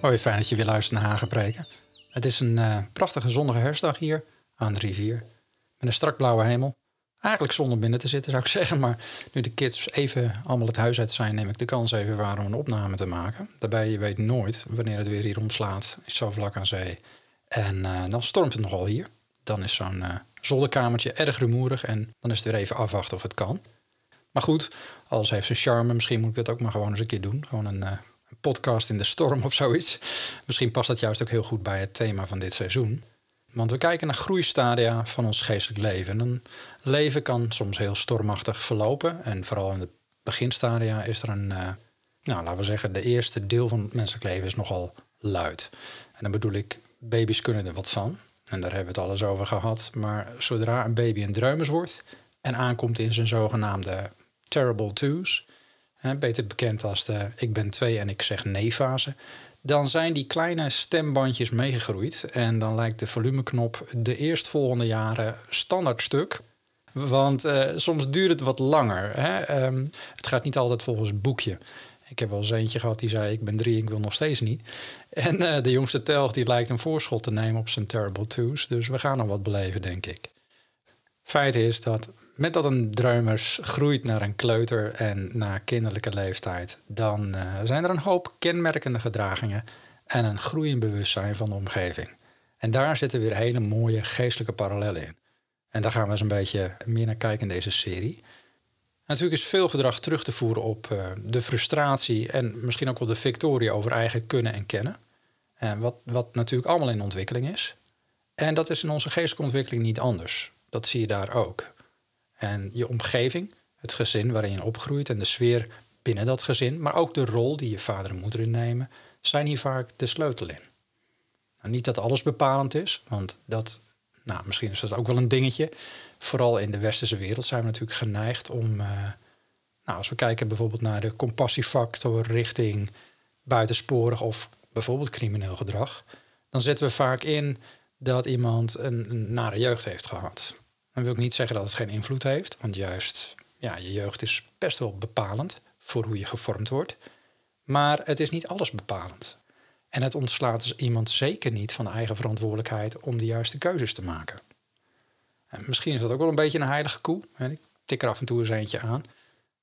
Hoi, fijn dat je weer luistert naar Hagenpreken. Het is een eh, prachtige zonnige herfstdag hier aan de rivier. Met een strak blauwe hemel. Eigenlijk zonder binnen te zitten zou ik zeggen, maar nu de kids even allemaal het huis uit zijn, neem ik de kans even waar om een opname te maken. Daarbij, je weet nooit wanneer het weer hier omslaat, is zo vlak aan zee. En eh, dan stormt het nogal hier. Dan is zo'n uh, zolderkamertje erg rumoerig en dan is het weer even afwachten of het kan. Maar goed, alles heeft zijn charme. Misschien moet ik dat ook maar gewoon eens een keer doen. Gewoon een, een podcast in de storm of zoiets. Misschien past dat juist ook heel goed bij het thema van dit seizoen. Want we kijken naar groeistadia van ons geestelijk leven. een leven kan soms heel stormachtig verlopen. En vooral in de beginstadia is er een, uh, nou laten we zeggen, de eerste deel van het menselijk leven is nogal luid. En dan bedoel ik, baby's kunnen er wat van. En daar hebben we het alles over gehad. Maar zodra een baby een dreumers wordt en aankomt in zijn zogenaamde terrible twos, beter bekend als de ik ben twee en ik zeg nee fase, dan zijn die kleine stembandjes meegegroeid. En dan lijkt de volumeknop de eerstvolgende jaren standaard stuk. Want uh, soms duurt het wat langer. Hè? Um, het gaat niet altijd volgens het boekje. Ik heb wel eens eentje gehad die zei: Ik ben drie, ik wil nog steeds niet. En uh, de jongste telg die lijkt een voorschot te nemen op zijn Terrible Twos. Dus we gaan nog wat beleven, denk ik. Feit is dat met dat een druimers groeit naar een kleuter en naar kinderlijke leeftijd, dan uh, zijn er een hoop kenmerkende gedragingen en een groeiend bewustzijn van de omgeving. En daar zitten weer hele mooie geestelijke parallellen in. En daar gaan we eens een beetje meer naar kijken in deze serie. Natuurlijk is veel gedrag terug te voeren op uh, de frustratie en misschien ook wel de victorie over eigen kunnen en kennen. En wat, wat natuurlijk allemaal in ontwikkeling is. En dat is in onze geestelijke ontwikkeling niet anders. Dat zie je daar ook. En je omgeving, het gezin waarin je opgroeit en de sfeer binnen dat gezin, maar ook de rol die je vader en moeder innemen, zijn hier vaak de sleutel in. Nou, niet dat alles bepalend is, want dat, nou, misschien is dat ook wel een dingetje. Vooral in de westerse wereld zijn we natuurlijk geneigd om, uh, nou, als we kijken bijvoorbeeld naar de compassiefactor richting buitensporig of bijvoorbeeld crimineel gedrag, dan zetten we vaak in dat iemand een, een nare jeugd heeft gehad. Dan wil ik niet zeggen dat het geen invloed heeft, want juist ja, je jeugd is best wel bepalend voor hoe je gevormd wordt. Maar het is niet alles bepalend. En het ontslaat dus iemand zeker niet van de eigen verantwoordelijkheid om de juiste keuzes te maken. En misschien is dat ook wel een beetje een heilige koe. Ik tik er af en toe eens eentje aan.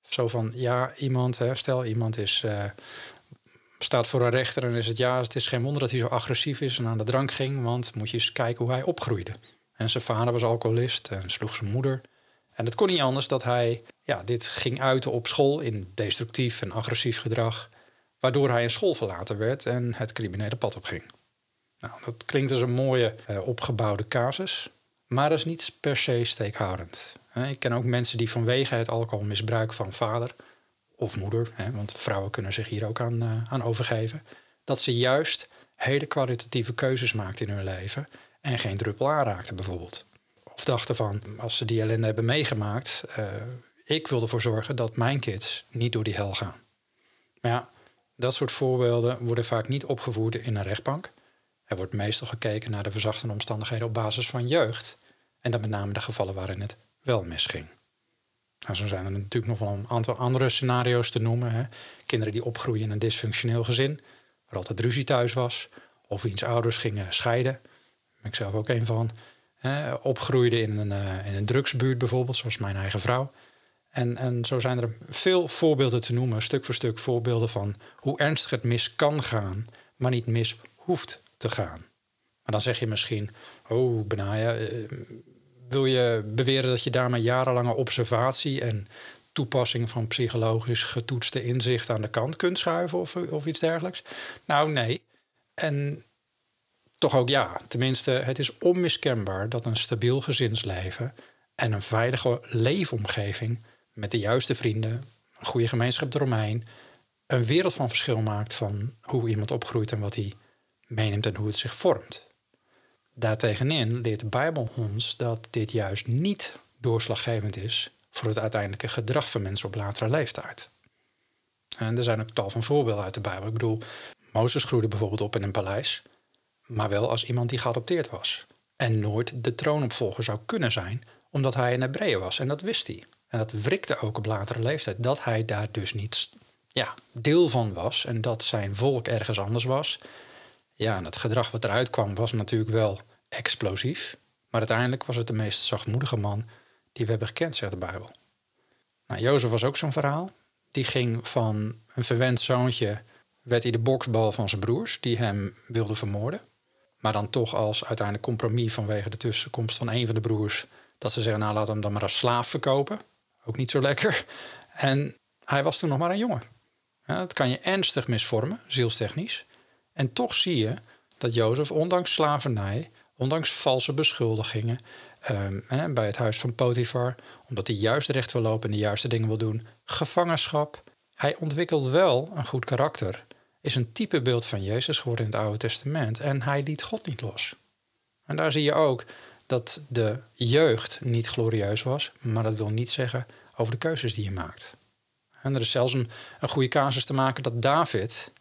Zo van, ja, iemand, stel iemand is, uh, staat voor een rechter en is het ja, het is geen wonder dat hij zo agressief is en aan de drank ging, want moet je eens kijken hoe hij opgroeide. En zijn vader was alcoholist en sloeg zijn moeder. En het kon niet anders dat hij ja, dit ging uiten op school in destructief en agressief gedrag, waardoor hij een school verlaten werd en het criminele pad opging. Nou, dat klinkt als een mooie uh, opgebouwde casus, maar dat is niet per se steekhoudend. Ik ken ook mensen die vanwege het alcoholmisbruik van vader of moeder, want vrouwen kunnen zich hier ook aan, uh, aan overgeven, dat ze juist hele kwalitatieve keuzes maakt in hun leven en geen druppel aanraakte bijvoorbeeld. Of dachten van, als ze die ellende hebben meegemaakt, uh, ik wil ervoor zorgen dat mijn kids niet door die hel gaan. Maar ja, dat soort voorbeelden worden vaak niet opgevoerd in een rechtbank. Er wordt meestal gekeken naar de verzachtende omstandigheden op basis van jeugd. En dan met name de gevallen waarin het wel misging. Nou, zo zijn er natuurlijk nog wel een aantal andere scenario's te noemen. Hè. Kinderen die opgroeien in een dysfunctioneel gezin, waar altijd ruzie thuis was, of wiens ouders gingen scheiden ik zelf ook een van, opgroeide in een, uh, in een drugsbuurt bijvoorbeeld, zoals mijn eigen vrouw. En, en zo zijn er veel voorbeelden te noemen, stuk voor stuk voorbeelden van hoe ernstig het mis kan gaan, maar niet mis hoeft te gaan. Maar dan zeg je misschien, oh Benaya, uh, wil je beweren dat je daarmee jarenlange observatie en toepassing van psychologisch getoetste inzicht aan de kant kunt schuiven of, of iets dergelijks? Nou, nee. En toch ook ja. Tenminste, het is onmiskenbaar dat een stabiel gezinsleven en een veilige leefomgeving met de juiste vrienden, een goede gemeenschap eromheen, een wereld van verschil maakt van hoe iemand opgroeit en wat hij meeneemt en hoe het zich vormt. Daartegenin leert de Bijbel ons dat dit juist niet doorslaggevend is voor het uiteindelijke gedrag van mensen op latere leeftijd. En er zijn ook tal van voorbeelden uit de Bijbel. Ik bedoel, Mozes groeide bijvoorbeeld op in een paleis, maar wel als iemand die geadopteerd was. En nooit de troonopvolger zou kunnen zijn, omdat hij een Hebreeën was. En dat wist hij. En dat wrikte ook op latere leeftijd, dat hij daar dus niet ja, deel van was en dat zijn volk ergens anders was. Ja, en het gedrag wat eruit kwam was natuurlijk wel explosief. Maar uiteindelijk was het de meest zachtmoedige man die we hebben gekend, zegt de Bijbel. Nou, Jozef was ook zo'n verhaal. Die ging van een verwend zoontje, werd hij de boksbal van zijn broers, die hem wilden vermoorden. Maar dan toch als uiteindelijk compromis vanwege de tussenkomst van een van de broers, dat ze zeggen, nou laat hem dan maar als slaaf verkopen. Ook niet zo lekker. En hij was toen nog maar een jongen. Dat kan je ernstig misvormen, zielstechnisch. En toch zie je dat Jozef, ondanks slavernij, ondanks valse beschuldigingen, um, bij het huis van Potifar, omdat hij juist recht wil lopen en de juiste dingen wil doen, gevangenschap. Hij ontwikkelt wel een goed karakter, is een type beeld van Jezus geworden in het Oude Testament en hij liet God niet los. En daar zie je ook dat de jeugd niet glorieus was, maar dat wil niet zeggen over de keuzes die je maakt. En er is zelfs een, een goede casus te maken dat David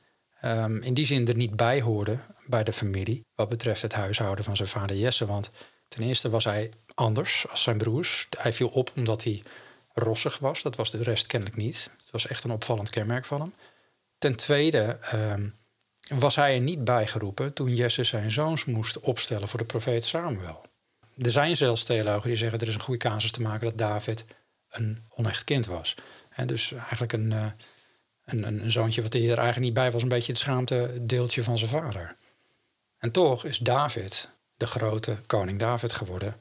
um, in die zin er niet bij hoorde bij de familie. Wat betreft het huishouden van zijn vader Jesse. Want ten eerste was hij anders als zijn broers. Hij viel op omdat hij rossig was. Dat was de rest kennelijk niet. Het was echt een opvallend kenmerk van hem. Ten tweede um, was hij er niet bijgeroepen toen Jesse zijn zoons moest opstellen voor de profeet Samuel. Er zijn zelfs theologen die zeggen er is een goede casus te maken dat David een onecht kind was. En dus eigenlijk een, uh, een, een, zoontje wat hij er eigenlijk niet bij was, een beetje het schaamte deeltje van zijn vader. En toch is David de grote koning David geworden.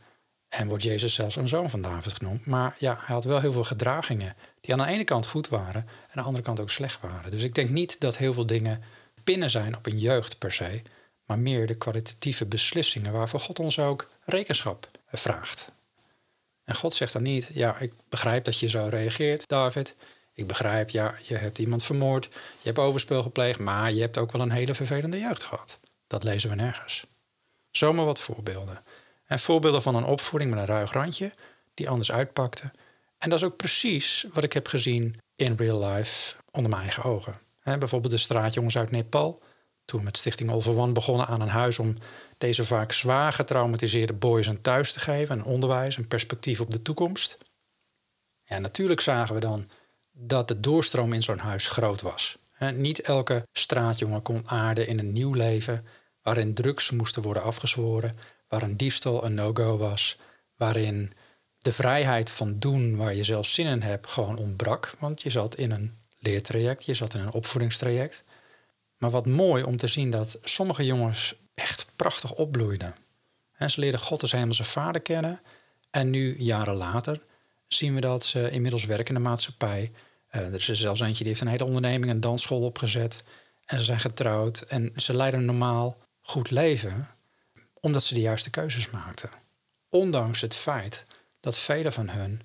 En wordt Jezus zelfs een zoon van David genoemd. Maar ja, hij had wel heel veel gedragingen die aan de ene kant goed waren en aan de andere kant ook slecht waren. Dus ik denk niet dat heel veel dingen pinnen zijn op een jeugd per se, maar meer de kwalitatieve beslissingen waarvoor God ons ook rekenschap vraagt. En God zegt dan niet, ja, ik begrijp dat je zo reageert, David. Ik begrijp, ja, je hebt iemand vermoord, je hebt overspel gepleegd, maar je hebt ook wel een hele vervelende jeugd gehad. Dat lezen we nergens. Zomaar wat voorbeelden. En voorbeelden van een opvoeding met een ruig randje, die anders uitpakte. En dat is ook precies wat ik heb gezien in real life onder mijn eigen ogen. bijvoorbeeld de straatjongens uit Nepal, toen we met Stichting All for One begonnen aan een huis om deze vaak zwaar getraumatiseerde boys een thuis te geven, een onderwijs, een perspectief op de toekomst. Ja, natuurlijk zagen we dan dat de doorstroom in zo'n huis groot was. niet elke straatjongen kon aarden in een nieuw leven waarin drugs moesten worden afgezworen, waarin diefstal een no-go was, waarin de vrijheid van doen waar je zelf zin in hebt gewoon ontbrak, want je zat in een leertraject, je zat in een opvoedingstraject. Maar wat mooi om te zien dat sommige jongens echt prachtig opbloeiden. En ze leerden God als hemelse vader kennen. En nu, jaren later, zien we dat ze inmiddels werken in de maatschappij. Uh, er is zelfs eentje die heeft een hele onderneming, een dansschool opgezet. En ze zijn getrouwd en ze leiden een normaal, goed leven. Omdat ze de juiste keuzes maakten. Ondanks het feit dat velen van hen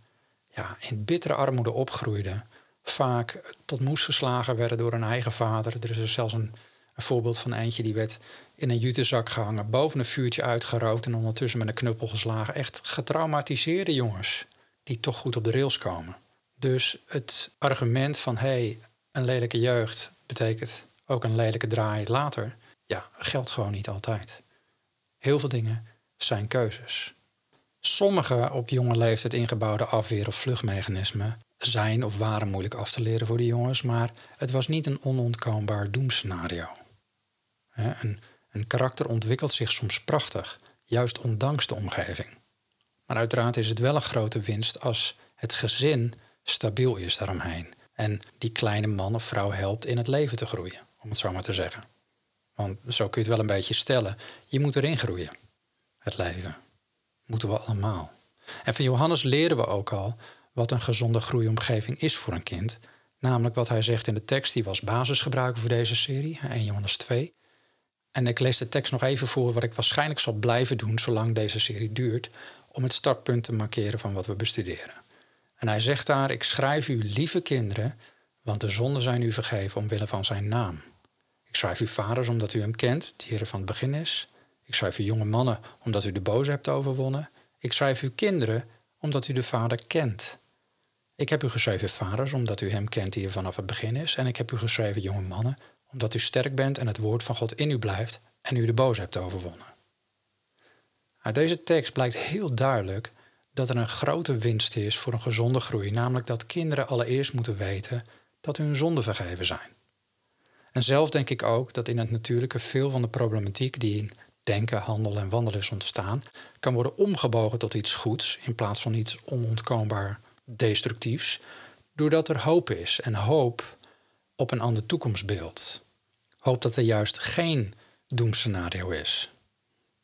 ja, in bittere armoede opgroeiden vaak tot moes geslagen werden door hun eigen vader. Er is er zelfs een, een voorbeeld van eentje die werd in een jutezak gehangen, boven een vuurtje uitgerookt en ondertussen met een knuppel geslagen. Echt getraumatiseerde jongens die toch goed op de rails komen. Dus het argument van hé, hey, een lelijke jeugd betekent ook een lelijke draai later, ja, geldt gewoon niet altijd. Heel veel dingen zijn keuzes. Sommige op jonge leeftijd ingebouwde afweer- of vluchtmechanismen zijn of waren moeilijk af te leren voor de jongens, maar het was niet een onontkoombaar doemscenario. Een, een karakter ontwikkelt zich soms prachtig, juist ondanks de omgeving. Maar uiteraard is het wel een grote winst als het gezin stabiel is daaromheen en die kleine man of vrouw helpt in het leven te groeien, om het zo maar te zeggen. Want zo kun je het wel een beetje stellen. Je moet erin groeien. Het leven. Moeten we allemaal. En van Johannes leren we ook al wat een gezonde groeiomgeving is voor een kind. Namelijk wat hij zegt in de tekst, die was basisgebruiker voor deze serie, 1 Johannes 2. En ik lees de tekst nog even voor, wat ik waarschijnlijk zal blijven doen zolang deze serie duurt, om het startpunt te markeren van wat we bestuderen. En hij zegt daar: Ik schrijf u, lieve kinderen, want de zonden zijn u vergeven omwille van zijn naam. Ik schrijf u vaders omdat u hem kent, die Heer van het begin is. Ik schrijf u jonge mannen omdat u de boze hebt overwonnen. Ik schrijf u kinderen omdat u de Vader kent. Ik heb u geschreven vaders omdat u hem kent die er vanaf het begin is. En ik heb u geschreven jonge mannen omdat u sterk bent en het woord van God in u blijft en u de boze hebt overwonnen. Uit deze tekst blijkt heel duidelijk dat er een grote winst is voor een gezonde groei, namelijk dat kinderen allereerst moeten weten dat hun zonden vergeven zijn. En zelf denk ik ook dat in het natuurlijke veel van de problematiek die in denken, handel en wandelen is ontstaan, kan worden omgebogen tot iets goeds in plaats van iets onontkoombaar destructiefs, doordat er hoop is en hoop op een ander toekomstbeeld. Hoop dat er juist geen doemscenario is.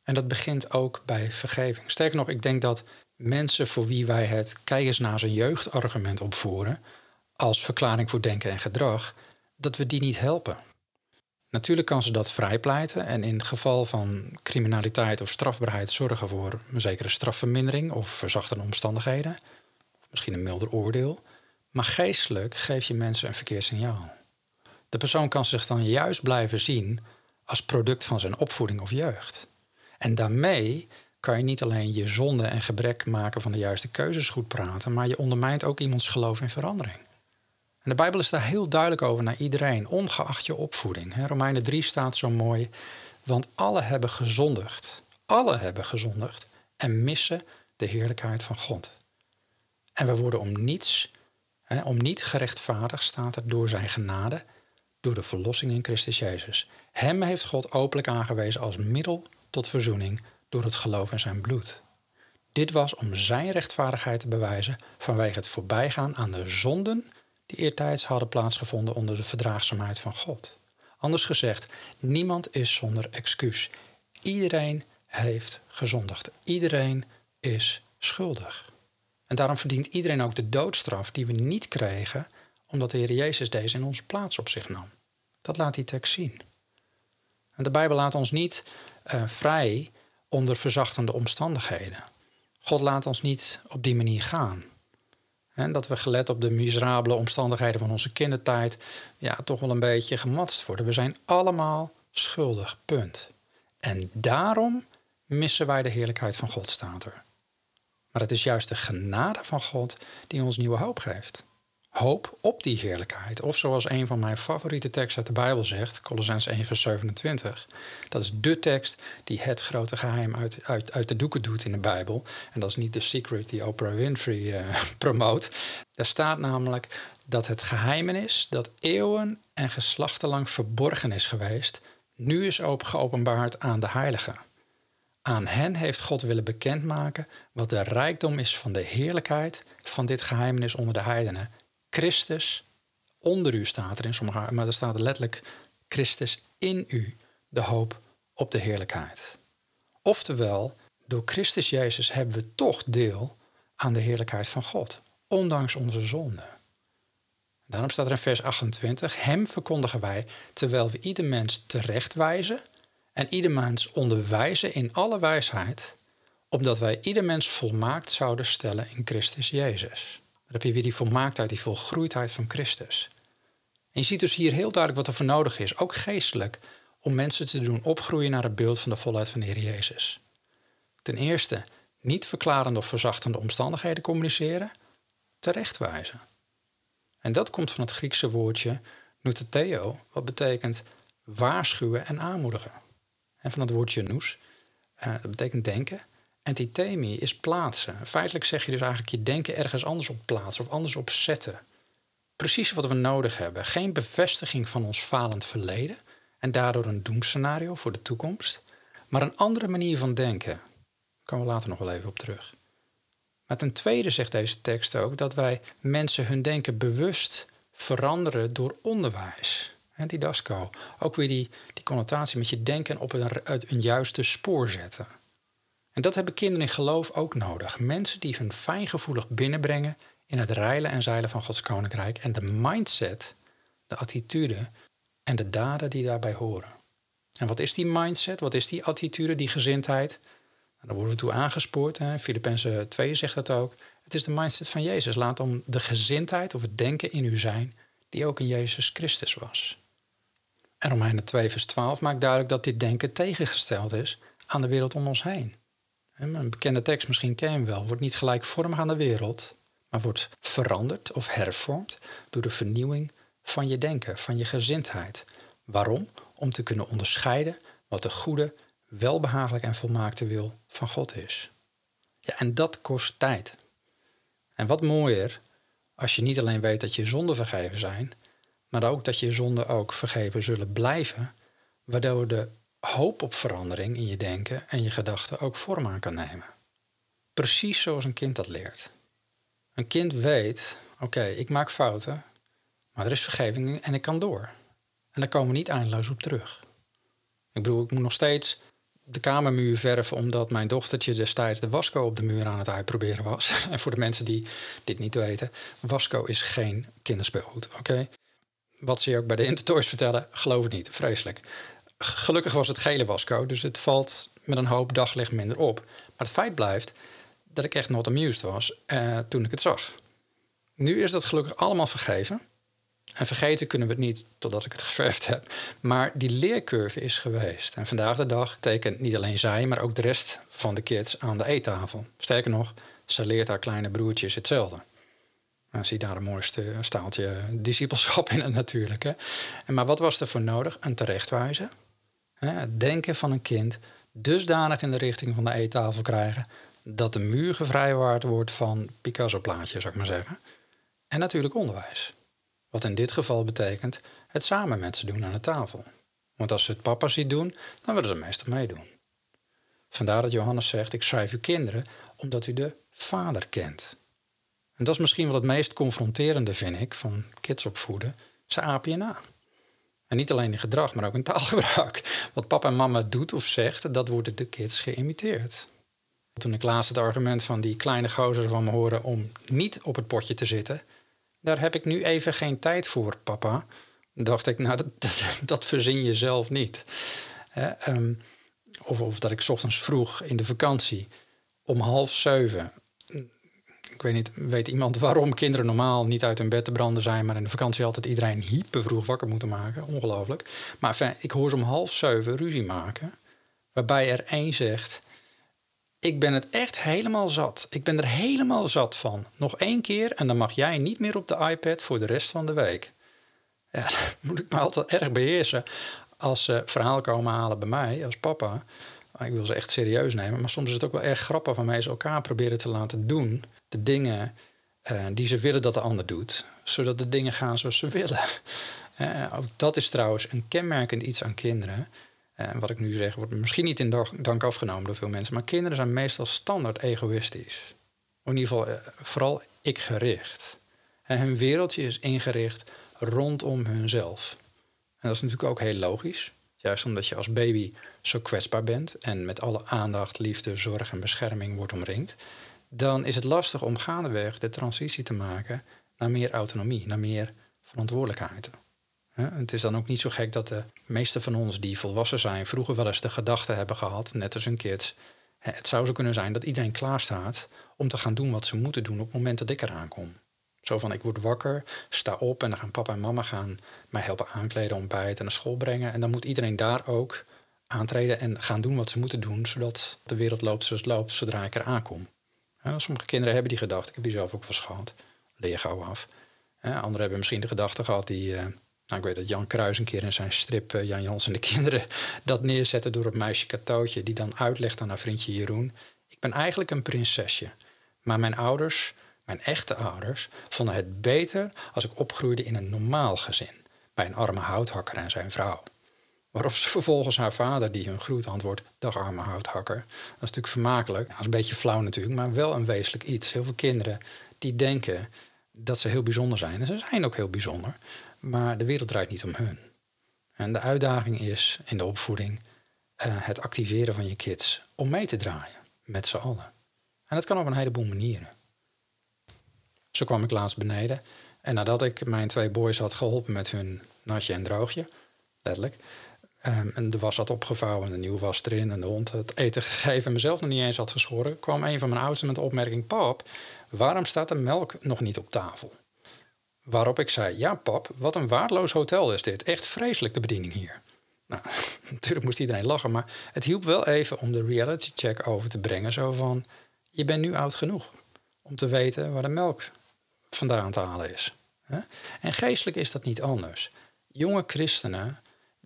En dat begint ook bij vergeving. Sterker nog, ik denk dat mensen voor wie wij het kijk naar zijn jeugdargument opvoeren, als verklaring voor denken en gedrag, dat we die niet helpen. Natuurlijk kan ze dat vrijpleiten en in geval van criminaliteit of strafbaarheid zorgen voor een zekere strafvermindering of verzachtende omstandigheden, of misschien een milder oordeel. Maar geestelijk geef je mensen een verkeerd signaal. De persoon kan zich dan juist blijven zien als product van zijn opvoeding of jeugd. En daarmee kan je niet alleen je zonde en gebrek maken van de juiste keuzes goed praten, maar je ondermijnt ook iemands geloof in verandering. En de Bijbel is daar heel duidelijk over naar iedereen, ongeacht je opvoeding. Romeinen 3 staat zo mooi, want alle hebben gezondigd. Alle hebben gezondigd en missen de heerlijkheid van God. En we worden om niets, om niet gerechtvaardigd, staat er door zijn genade, door de verlossing in Christus Jezus. Hem heeft God openlijk aangewezen als middel tot verzoening door het geloof in zijn bloed. Dit was om zijn rechtvaardigheid te bewijzen vanwege het voorbijgaan aan de zonden die eertijds hadden plaatsgevonden onder de verdraagzaamheid van God. Anders gezegd, niemand is zonder excuus. Iedereen heeft gezondigd. Iedereen is schuldig. En daarom verdient iedereen ook de doodstraf die we niet kregen, omdat de Heer Jezus deze in onze plaats op zich nam. Dat laat die tekst zien. En de Bijbel laat ons niet uh, vrij onder verzachtende omstandigheden. God laat ons niet op die manier gaan. En dat we gelet op de miserabele omstandigheden van onze kindertijd, ja, toch wel een beetje gematst worden. We zijn allemaal schuldig, punt. En daarom missen wij de heerlijkheid van God, staat er. Maar het is juist de genade van God die ons nieuwe hoop geeft hoop op die heerlijkheid. Of zoals een van mijn favoriete teksten uit de Bijbel zegt, Colossens 1 vers 27. Dat is de tekst die het grote geheim uit, uit, uit de doeken doet in de Bijbel. En dat is niet de secret die Oprah Winfrey uh, promoot. Daar staat namelijk dat het geheimen is dat eeuwen en geslachten lang verborgen is geweest, nu is geopenbaard aan de heiligen. Aan hen heeft God willen bekendmaken wat de rijkdom is van de heerlijkheid van dit geheimenis onder de heidenen Christus onder u staat er in sommige, maar er staat letterlijk Christus in u, de hoop op de heerlijkheid. Oftewel, door Christus Jezus hebben we toch deel aan de heerlijkheid van God, ondanks onze zonde. Daarom staat er in vers 28, Hem verkondigen wij terwijl we ieder mens terechtwijzen en ieder mens onderwijzen in alle wijsheid, opdat wij ieder mens volmaakt zouden stellen in Christus Jezus. Dan heb je weer die volmaaktheid, die volgroeidheid van Christus. En je ziet dus hier heel duidelijk wat er voor nodig is, ook geestelijk, om mensen te doen opgroeien naar het beeld van de volheid van de Heer Jezus. Ten eerste, niet verklarende of verzachtende omstandigheden communiceren, terechtwijzen. En dat komt van het Griekse woordje noutheteo, wat betekent waarschuwen en aanmoedigen. En van het woordje nous, uh, dat betekent denken. Antithemie is plaatsen. Feitelijk zeg je dus eigenlijk je denken ergens anders op plaatsen of anders op zetten. Precies wat we nodig hebben. Geen bevestiging van ons falend verleden en daardoor een doemscenario voor de toekomst, maar een andere manier van denken. Daar komen we later nog wel even op terug. Maar ten tweede zegt deze tekst ook dat wij mensen hun denken bewust veranderen door onderwijs. En didasco. Ook weer die, die connotatie met je denken op een, een juiste spoor zetten. En dat hebben kinderen in geloof ook nodig. Mensen die hun fijngevoelig binnenbrengen in het reilen en zeilen van Gods koninkrijk en de mindset, de attitude en de daden die daarbij horen. En wat is die mindset? Wat is die attitude, die gezindheid? Nou, daar worden we toe aangespoord. Filippenzen 2 zegt dat ook. Het is de mindset van Jezus. Laat om de gezindheid of het denken in u zijn die ook in Jezus Christus was. En Romeinen 2 vers 12 maakt duidelijk dat dit denken tegengesteld is aan de wereld om ons heen. Een bekende tekst, misschien ken je hem wel, wordt niet gelijkvormig aan de wereld, maar wordt veranderd of hervormd door de vernieuwing van je denken, van je gezindheid. Waarom? Om te kunnen onderscheiden wat de goede, welbehagelijk en volmaakte wil van God is. Ja, en dat kost tijd. En wat mooier als je niet alleen weet dat je zonden vergeven zijn, maar ook dat je zonden ook vergeven zullen blijven, waardoor de hoop op verandering in je denken en je gedachten ook vorm aan kan nemen. Precies zoals een kind dat leert. Een kind weet, oké, ik maak fouten, maar er is vergeving en ik kan door. En daar komen we niet eindeloos op terug. Ik bedoel, ik moet nog steeds de kamermuur verven omdat mijn dochtertje destijds de wasco op de muur aan het uitproberen was. En voor de mensen die dit niet weten, wasco is geen kinderspeelgoed, oké? Wat ze je ook bij de Intertoys vertellen, geloof het niet, vreselijk. Gelukkig was het gele wasco, dus het valt met een hoop daglicht minder op. Maar het feit blijft dat ik echt not amused was uh, toen ik het zag. Nu is dat gelukkig allemaal vergeven. En vergeten kunnen we het niet totdat ik het geverfd heb. Maar die leercurve is geweest. En vandaag de dag tekent niet alleen zij, maar ook de rest van de kids aan de eettafel. Sterker nog, ze leert haar kleine broertjes hetzelfde. Nou, zie daar een mooiste staaltje discipelschap in het natuurlijk. En maar wat was er voor nodig? Een terechtwijzen. Het denken van een kind dusdanig in de richting van de eettafel krijgen... dat de muur gevrijwaard wordt van Picasso-plaatjes, zou ik maar zeggen. En natuurlijk onderwijs. Wat in dit geval betekent het samen met ze doen aan de tafel. Want als ze het papa ziet doen, dan willen ze meestal meedoen. Vandaar dat Johannes zegt: Ik schrijf u kinderen omdat u de vader kent. En dat is misschien wel het meest confronterende, vind ik, van kids opvoeden. Ze apen je na. En niet alleen in gedrag, maar ook in taalgebruik. Wat papa en mama doet of zegt, dat wordt de kids geïmiteerd. Toen ik laatst het argument van die kleine gozer van me hoorde om niet op het potje te zitten, daar heb ik nu even geen tijd voor, papa. Dacht ik, nou, dat, dat, verzin je zelf niet. Ehm, of, of dat ik ochtends vroeg in de vakantie om half zeven. Ik weet niet, weet iemand waarom kinderen normaal niet uit hun bed te branden zijn, maar in de vakantie altijd iedereen hyper vroeg wakker moeten maken? Ongelooflijk. Maar enfin, ik hoor ze om half zeven ruzie maken, waarbij er één zegt: ik ben het echt helemaal zat. Ik ben er helemaal zat van. Nog één keer en dan mag jij niet meer op de iPad voor de rest van de week. Ja, moet ik me altijd erg beheersen als ze verhalen komen halen bij mij als papa. Ik wil ze echt serieus nemen, maar soms is het ook wel erg grappig van mij ze elkaar proberen te laten doen. De dingen uh, die ze willen dat de ander doet, zodat de dingen gaan zoals ze willen. Uh, ook dat is trouwens een kenmerkend iets aan kinderen. En wat ik nu zeg, wordt misschien niet in dank afgenomen door veel mensen. Maar kinderen zijn meestal standaard egoïstisch. In ieder geval eh, vooral ik-gericht. En hun wereldje is ingericht rondom hunzelf. En dat is natuurlijk ook heel logisch. Juist omdat je als baby zo kwetsbaar bent en met alle aandacht, liefde, zorg en bescherming wordt omringd, dan is het lastig om gaandeweg de transitie te maken naar meer autonomie, naar meer verantwoordelijkheid. Het is dan ook niet zo gek dat de meeste van ons die volwassen zijn vroeger wel eens de gedachte hebben gehad, net als hun kids. Het zou zo kunnen zijn dat iedereen klaar staat om te gaan doen wat ze moeten doen op het moment dat ik eraan kom. Zo van ik word wakker, sta op en dan gaan papa en mama gaan mij helpen aankleden, ontbijten en naar school brengen. En dan moet iedereen daar ook aantreden en gaan doen wat ze moeten doen, zodat de wereld loopt zoals loopt zodra ik eraan kom. Sommige kinderen hebben die gedachte, ik heb die zelf ook wel eens gehad, leer gauw af. anderen hebben misschien de gedachte gehad die, eh, nou, ik weet dat Jan Kruis een keer in zijn strip uh, Jan Jans en de kinderen dat neerzette door het meisje Katootje, die dan uitlegt aan haar vriendje Jeroen. Ik ben eigenlijk een prinsesje. Maar mijn ouders, mijn echte ouders, vonden het beter als ik opgroeide in een normaal gezin. Bij een arme houthakker en zijn vrouw. Waarop ze vervolgens haar vader, die hun groet antwoordt: Dag arme houthakker. Dat is natuurlijk vermakelijk. Dat is een beetje flauw natuurlijk, maar wel een wezenlijk iets. Heel veel kinderen die denken dat ze heel bijzonder zijn. En ze zijn ook heel bijzonder. Maar de wereld draait niet om hun. En de uitdaging is in de opvoeding uh, het activeren van je kids om mee te draaien met z'n allen. En dat kan op een heleboel manieren. Zo kwam ik laatst beneden en nadat ik mijn twee boys had geholpen met hun natje en droogje, letterlijk, um, en de was had opgevouwen en de nieuwe was erin en de hond het eten gegeven en mezelf nog niet eens had geschoren, kwam een van mijn oudsten met de opmerking: Pap, waarom staat de melk nog niet op tafel? Waarop ik zei: Ja, pap, wat een waardeloos hotel is dit. Echt vreselijk de bediening hier. Nou, natuurlijk moest iedereen lachen, maar het hielp wel even om de reality check over te brengen. Zo van: Je bent nu oud genoeg om te weten waar de melk vandaan te halen is. En geestelijk is dat niet anders. Jonge christenen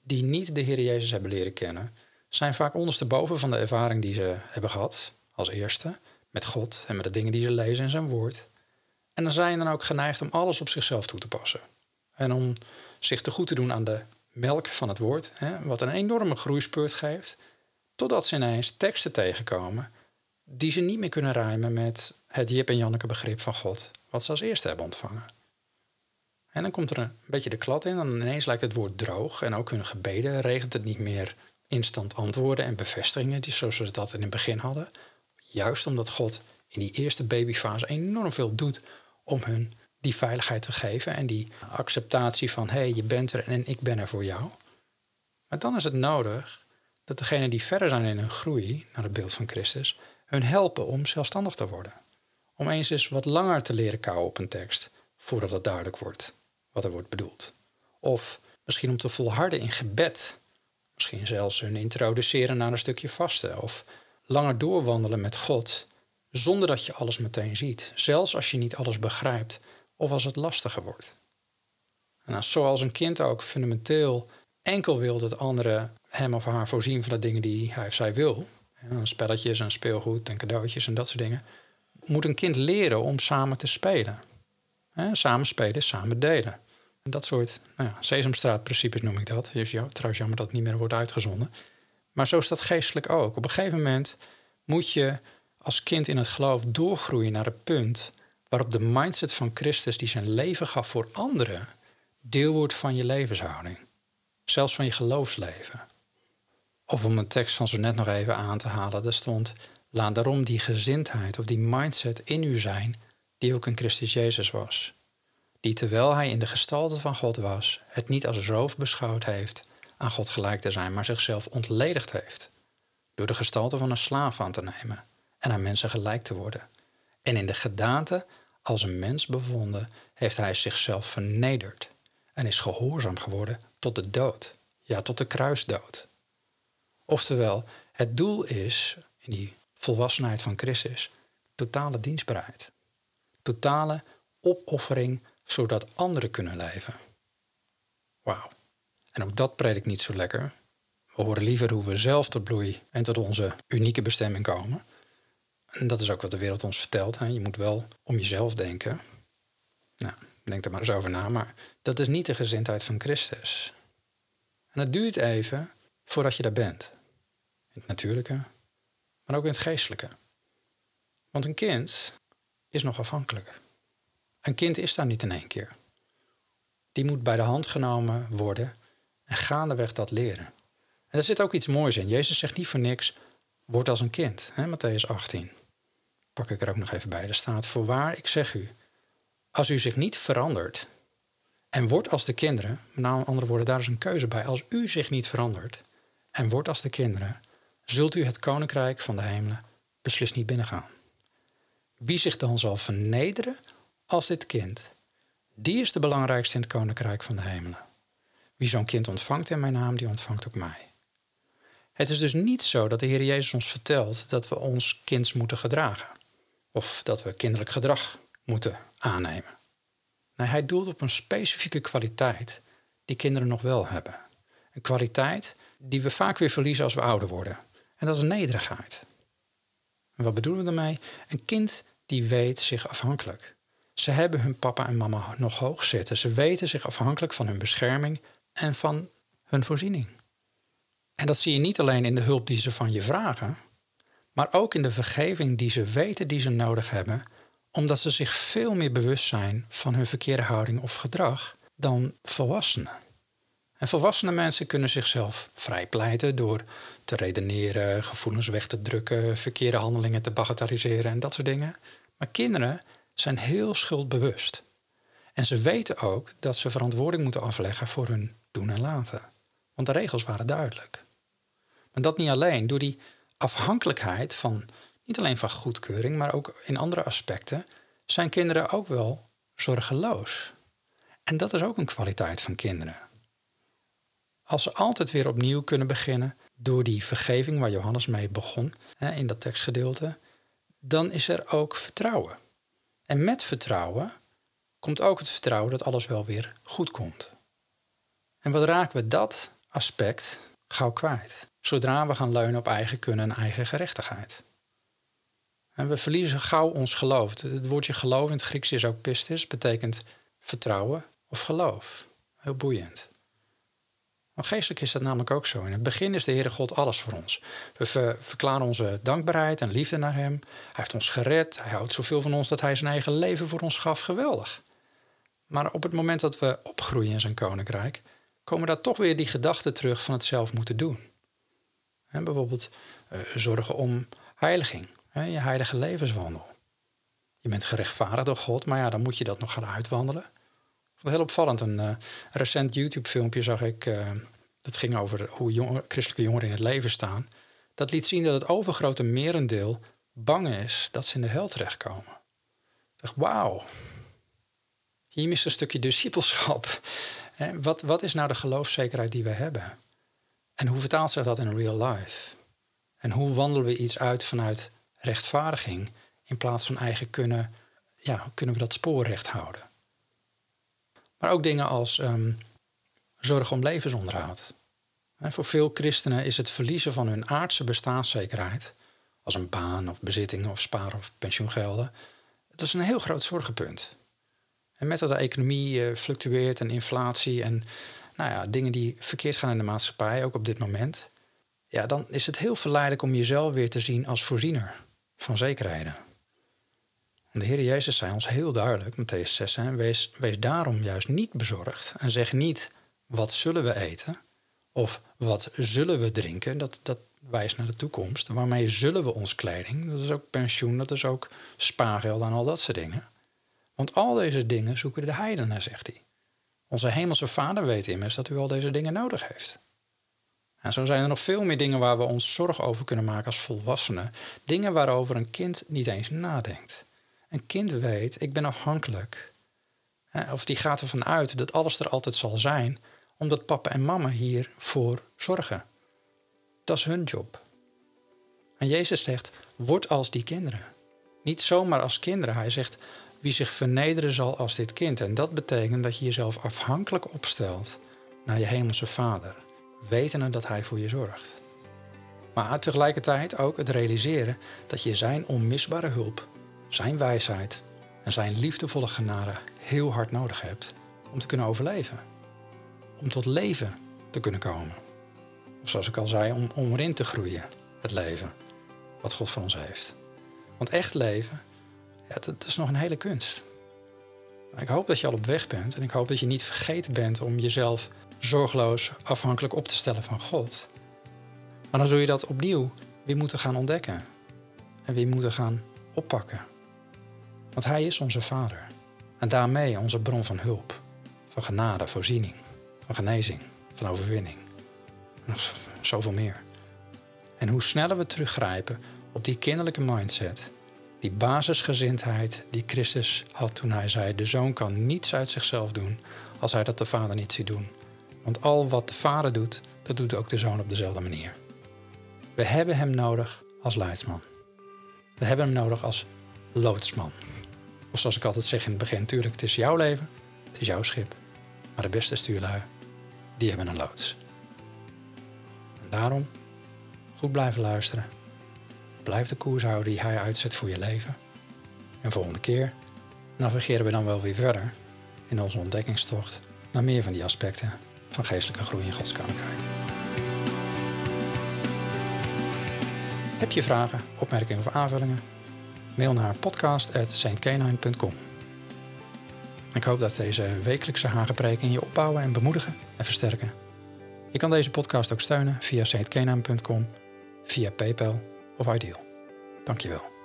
die niet de Heer Jezus hebben leren kennen, zijn vaak ondersteboven van de ervaring die ze hebben gehad als eerste met God en met de dingen die ze lezen in zijn woord. En dan zijn dan ook geneigd om alles op zichzelf toe te passen. En om zich te goed te doen aan de melk van het woord, hè, wat een enorme groeispurt geeft, totdat ze ineens teksten tegenkomen die ze niet meer kunnen rijmen met het Jip en Janneke begrip van God, wat ze als eerste hebben ontvangen. En dan komt er een beetje de klad in, en ineens lijkt het woord droog en ook hun gebeden regent het niet meer instant antwoorden en bevestigingen, die, zoals we dat in het begin hadden. Juist omdat God in die eerste babyfase enorm veel doet om hun die veiligheid te geven en die acceptatie van hé, hey, je bent er en ik ben er voor jou. Maar dan is het nodig dat degenen die verder zijn in hun groei naar het beeld van Christus, hun helpen om zelfstandig te worden. Om eens eens wat langer te leren kouwen op een tekst voordat het duidelijk wordt wat er wordt bedoeld. Of misschien om te volharden in gebed. Misschien zelfs hun introduceren naar een stukje vasten. Of langer doorwandelen met God zonder dat je alles meteen ziet. Zelfs als je niet alles begrijpt of als het lastiger wordt. Nou, zoals een kind ook fundamenteel enkel wil dat anderen hem of haar voorzien van de dingen die hij of zij wil. Spelletjes en speelgoed en cadeautjes en dat soort dingen. Moet een kind leren om samen te spelen. Samen spelen, samen delen. Dat soort nou ja, Sesamstraatprincipes noem ik dat. Dus ja, trouwens jammer dat het niet meer wordt uitgezonden. Maar zo is dat geestelijk ook. Op een gegeven moment moet je als kind in het geloof doorgroeien naar het punt waarop de mindset van Christus die zijn leven gaf voor anderen deel wordt van je levenshouding. Zelfs van je geloofsleven. Of om een tekst van zo net nog even aan te halen, daar stond: Laat daarom die gezindheid of die mindset in u zijn, die ook in Christus Jezus was. Die terwijl hij in de gestalte van God was, het niet als roof beschouwd heeft aan God gelijk te zijn, maar zichzelf ontledigd heeft. Door de gestalte van een slaaf aan te nemen en aan mensen gelijk te worden. En in de gedaante als een mens bevonden, heeft hij zichzelf vernederd en is gehoorzaam geworden tot de dood, ja, tot de kruisdood. Oftewel, het doel is, in die volwassenheid van Christus, totale dienstbaarheid. Totale opoffering, zodat anderen kunnen leven. Wauw. En ook dat predik niet zo lekker. We horen liever hoe we zelf tot bloei en tot onze unieke bestemming komen. En dat is ook wat de wereld ons vertelt. Hè. Je moet wel om jezelf denken. Nou, denk er maar eens over na. Maar dat is niet de gezindheid van Christus. En het duurt even voordat je daar bent. In het natuurlijke, maar ook in het geestelijke. Want een kind is nog afhankelijk. Een kind is daar niet in één keer. Die moet bij de hand genomen worden en gaandeweg dat leren. En er zit ook iets moois in. Jezus zegt niet voor niks, word als een kind. Hè, Matthäus 18. Pak ik er ook nog even bij. Er staat, voorwaar, ik zeg u, als u zich niet verandert en wordt als de kinderen, met andere woorden, daar is een keuze bij. Als u zich niet verandert en wordt als de kinderen, zult u het koninkrijk van de hemelen beslist niet binnengaan. Wie zich dan zal vernederen als dit kind, die is de belangrijkste in het koninkrijk van de hemelen. Wie zo'n kind ontvangt in mijn naam, die ontvangt ook mij. Het is dus niet zo dat de Heer Jezus ons vertelt dat we ons kind moeten gedragen. Of dat we kinderlijk gedrag moeten aannemen. Nee, hij doelt op een specifieke kwaliteit die kinderen nog wel hebben. Een kwaliteit die we vaak weer verliezen als we ouder worden. En dat is nederigheid. En wat bedoelen we daarmee? Een kind die weet zich afhankelijk. Ze hebben hun papa en mama nog hoog zitten. Ze weten zich afhankelijk van hun bescherming en van hun voorziening. En dat zie je niet alleen in de hulp die ze van je vragen, maar ook in de vergeving die ze weten die ze nodig hebben, omdat ze zich veel meer bewust zijn van hun verkeerde houding of gedrag dan volwassenen. En volwassene mensen kunnen zichzelf vrijpleiten door te redeneren, gevoelens weg te drukken, verkeerde handelingen te bagatelliseren en dat soort dingen. Maar kinderen zijn heel schuldbewust. En ze weten ook dat ze verantwoording moeten afleggen voor hun doen en laten. Want de regels waren duidelijk. Maar dat niet alleen. Door die afhankelijkheid van niet alleen van goedkeuring, maar ook in andere aspecten, zijn kinderen ook wel zorgeloos. En dat is ook een kwaliteit van kinderen. Als ze altijd weer opnieuw kunnen beginnen door die vergeving waar Johannes mee begon in dat tekstgedeelte, dan is er ook vertrouwen. En met vertrouwen komt ook het vertrouwen dat alles wel weer goed komt. En wat raken we dat aspect gauw kwijt, zodra we gaan leunen op eigen kunnen en eigen gerechtigheid. En we verliezen gauw ons geloof. Het woordje geloof in het Grieks is ook pistis, betekent vertrouwen of geloof. Heel boeiend. Maar geestelijk is dat namelijk ook zo. In het begin is de Heere God alles voor ons. We verklaren onze dankbaarheid en liefde naar Hem. Hij heeft ons gered. Hij houdt zoveel van ons dat Hij zijn eigen leven voor ons gaf. Geweldig. Maar op het moment dat we opgroeien in zijn koninkrijk, komen daar toch weer die gedachten terug van het zelf moeten doen. En bijvoorbeeld uh, zorgen om heiliging, hè, je heilige levenswandel. Je bent gerechtvaardigd door God, maar ja, dan moet je dat nog gaan uitwandelen. Heel opvallend. Een uh, recent YouTube-filmpje zag ik. Uh, dat ging over hoe jong, christelijke jongeren in het leven staan. Dat liet zien dat het overgrote merendeel bang is dat ze in de hel terechtkomen. Ik dacht, wauw. Hier mist een stukje discipelschap. Wat, wat is nou de geloofszekerheid die we hebben? En hoe vertaalt zich dat in real life? En hoe wandelen we iets uit vanuit rechtvaardiging in plaats van eigen kunnen, ja, kunnen we dat spoor recht houden? Maar ook dingen als um, zorg om levensonderhoud. voor veel christenen is het verliezen van hun aardse bestaanszekerheid, als een baan of bezittingen of sparen of pensioengelden, dat is een heel groot zorgenpunt. En met dat de economie uh, fluctueert en inflatie en nou ja, dingen die verkeerd gaan in de maatschappij, ook op dit moment, ja, dan is het heel verleidelijk om jezelf weer te zien als voorziener van zekerheden. De Heer Jezus zei ons heel duidelijk, Matthäus 6, hè, wees, daarom juist niet bezorgd en zeg niet wat zullen we eten of wat zullen we drinken. Dat, dat wijst naar de toekomst. Waarmee zullen we ons kleding? Dat is ook pensioen, dat is ook spaargeld en al dat soort dingen. Want al deze dingen zoeken de heidenen, zegt hij. Onze hemelse vader weet immers dat u al deze dingen nodig heeft. En zo zijn er nog veel meer dingen waar we ons zorg over kunnen maken als volwassenen. Dingen waarover een kind niet eens nadenkt. Een kind weet, ik ben afhankelijk. Of die gaat ervan uit dat alles er altijd zal zijn, omdat papa en mama hiervoor zorgen. Dat is hun job. En Jezus zegt, word als die kinderen. Niet zomaar als kinderen. Hij zegt, wie zich vernederen zal als dit kind. En dat betekent dat je jezelf afhankelijk opstelt naar je hemelse vader, wetende dat hij voor je zorgt. Maar tegelijkertijd ook het realiseren dat je zijn onmisbare hulp zijn wijsheid en zijn liefdevolle genade heel hard nodig hebt om te kunnen overleven. Om tot leven te kunnen komen. Of zoals ik al zei, om, om erin te groeien, het leven wat God voor ons heeft. Want echt leven, dat, is nog een hele kunst. Ik hoop dat je al op weg bent en ik hoop dat je niet vergeten bent om jezelf zorgeloos afhankelijk op te stellen van God. Maar dan zul je dat opnieuw weer moeten gaan ontdekken en weer moeten gaan oppakken. Want Hij is onze Vader. En daarmee onze bron van hulp, van genade, voorziening, van genezing, van overwinning. En nog zoveel meer. En hoe sneller we teruggrijpen op die kinderlijke mindset, die basisgezindheid die Christus had toen hij zei: De zoon kan niets uit zichzelf doen als hij dat de vader niet ziet doen. Want al wat de vader doet, dat doet ook de zoon op dezelfde manier. We hebben hem nodig als leidsman. We hebben hem nodig als loodsman. Of zoals ik altijd zeg in het begin, natuurlijk, het is jouw leven, het is jouw schip. Maar de beste stuurlui, die hebben een loods. En daarom, goed blijven luisteren. Blijf de koers houden die hij uitzet voor je leven. En volgende keer navigeren we dan wel weer verder in onze ontdekkingstocht naar meer van die aspecten van geestelijke groei in Gods Koninkrijk. Heb je vragen, opmerkingen of aanvullingen? Mail naar podcast.saintcanine.com. Ik hoop dat deze wekelijkse hagenpreken je opbouwen en bemoedigen en versterken. Je kan deze podcast ook steunen via saintcanine.com, via PayPal of Ideal. Dankjewel.